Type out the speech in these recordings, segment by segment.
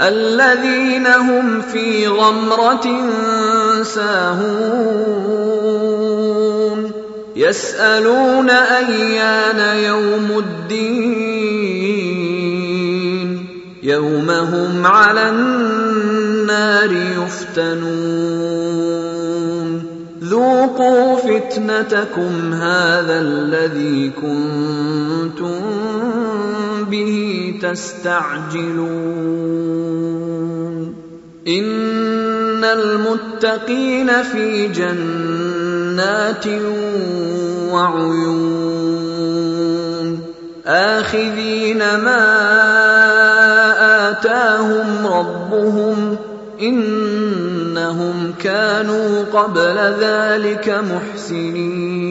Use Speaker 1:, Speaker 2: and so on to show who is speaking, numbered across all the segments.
Speaker 1: الذين هم في غمرة ساهون. يسألون أيان يوم الدين. يوم هم على النار يفتنون. ذوقوا فتنتكم هذا الذي كنتم به تستعجلون. إن المتقين في جنات وعيون. آخذين ما آتاهم ربهم إنهم كانوا قبل ذلك محسنين.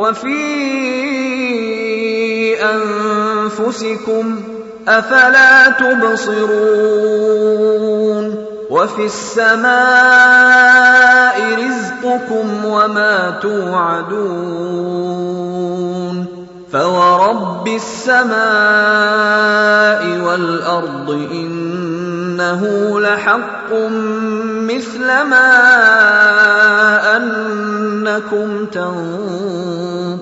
Speaker 1: وفي أنفسكم أفلا تبصرون وفي السماء رزقكم وما توعدون فورب السماء والأرض إنه لحق مثل ما أنكم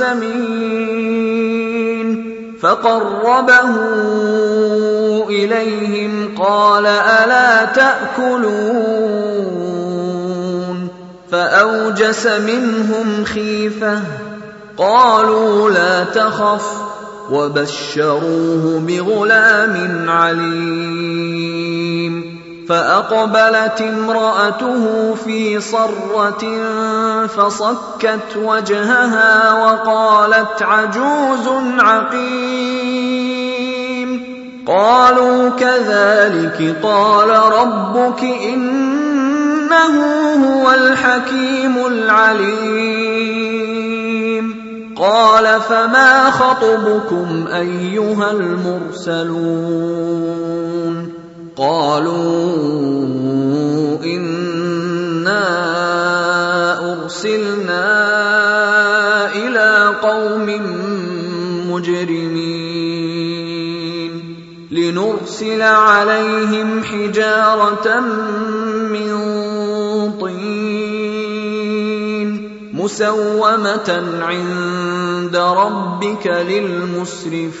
Speaker 1: سمين فقربه إليهم قال ألا تأكلون؟ فأوجس منهم خيفة. قالوا لا تخف. وبشروه بغلام عليم. فأقبلت امرأته في صرة فصكت وجهها وقالت عجوز عقيم. قالوا كذلك قال ربك إنه هو الحكيم العليم. قال فما خطبكم أيها المرسلون؟ قالوا انا ارسلنا إلى قوم مجرمين لنرسل عليهم حجاره من طين مسومه عند ربك للمسرفين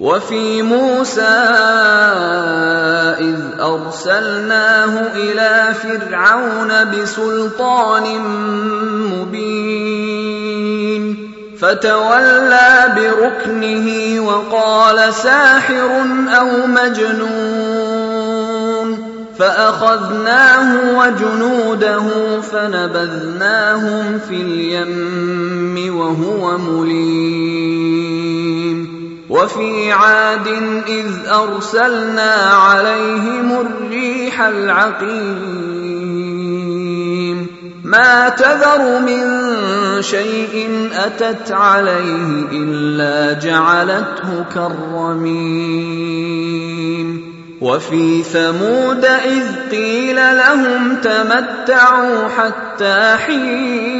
Speaker 1: وفي موسى إذ أرسلناه إلى فرعون بسلطان مبين. فتولى بركنه وقال ساحر أو مجنون. فأخذناه وجنوده فنبذناهم في اليم وهو مليم. وفي عاد إذ أرسلنا عليهم الريح العقيم. ما تذر من شيء أتت عليه إلا جعلته كالرميم. وفي ثمود إذ قيل لهم تمتعوا حتى حين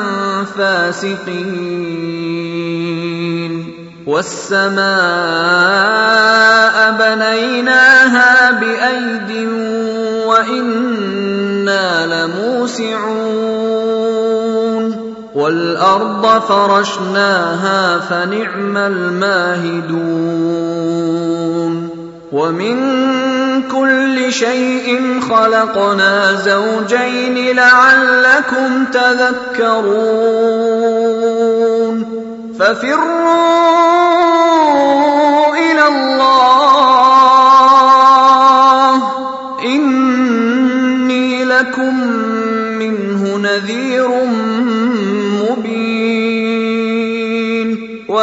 Speaker 1: فاسقين. والسماء بنيناها بأيد وإنا لموسعون. والأرض فرشناها فنعم الماهدون. ومن كل شيء خلقنا زوجين لعلكم تذكرون ففروا إلى الله اني لكم منه نذير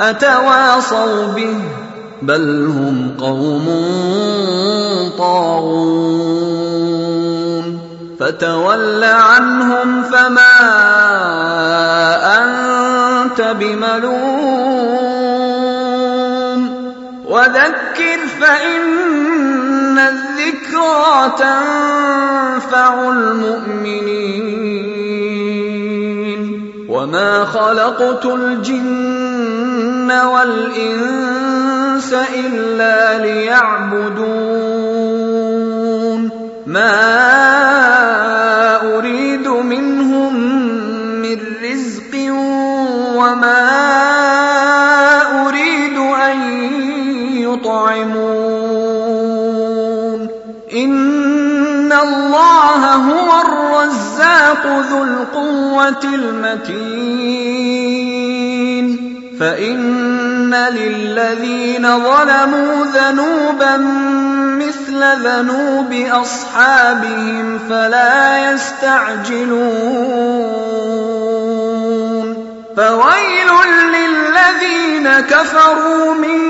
Speaker 1: أتواصوا به بل هم قوم طاغون فتول عنهم فما أنت بملوم وذكر فإن الذكرى تنفع المؤمنين وما خلقت الجن والانس الا ليعبدون ما اريد منهم من رزق وما اريد ان يطعمون ان الله هو الرزاق ذو القوه المتين فإن للذين ظلموا ذنوبا مثل ذنوب أصحابهم فلا يستعجلون فويل للذين كفروا من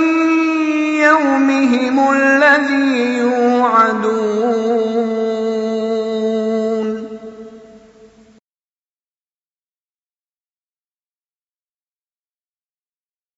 Speaker 1: يومهم الذي يوعدون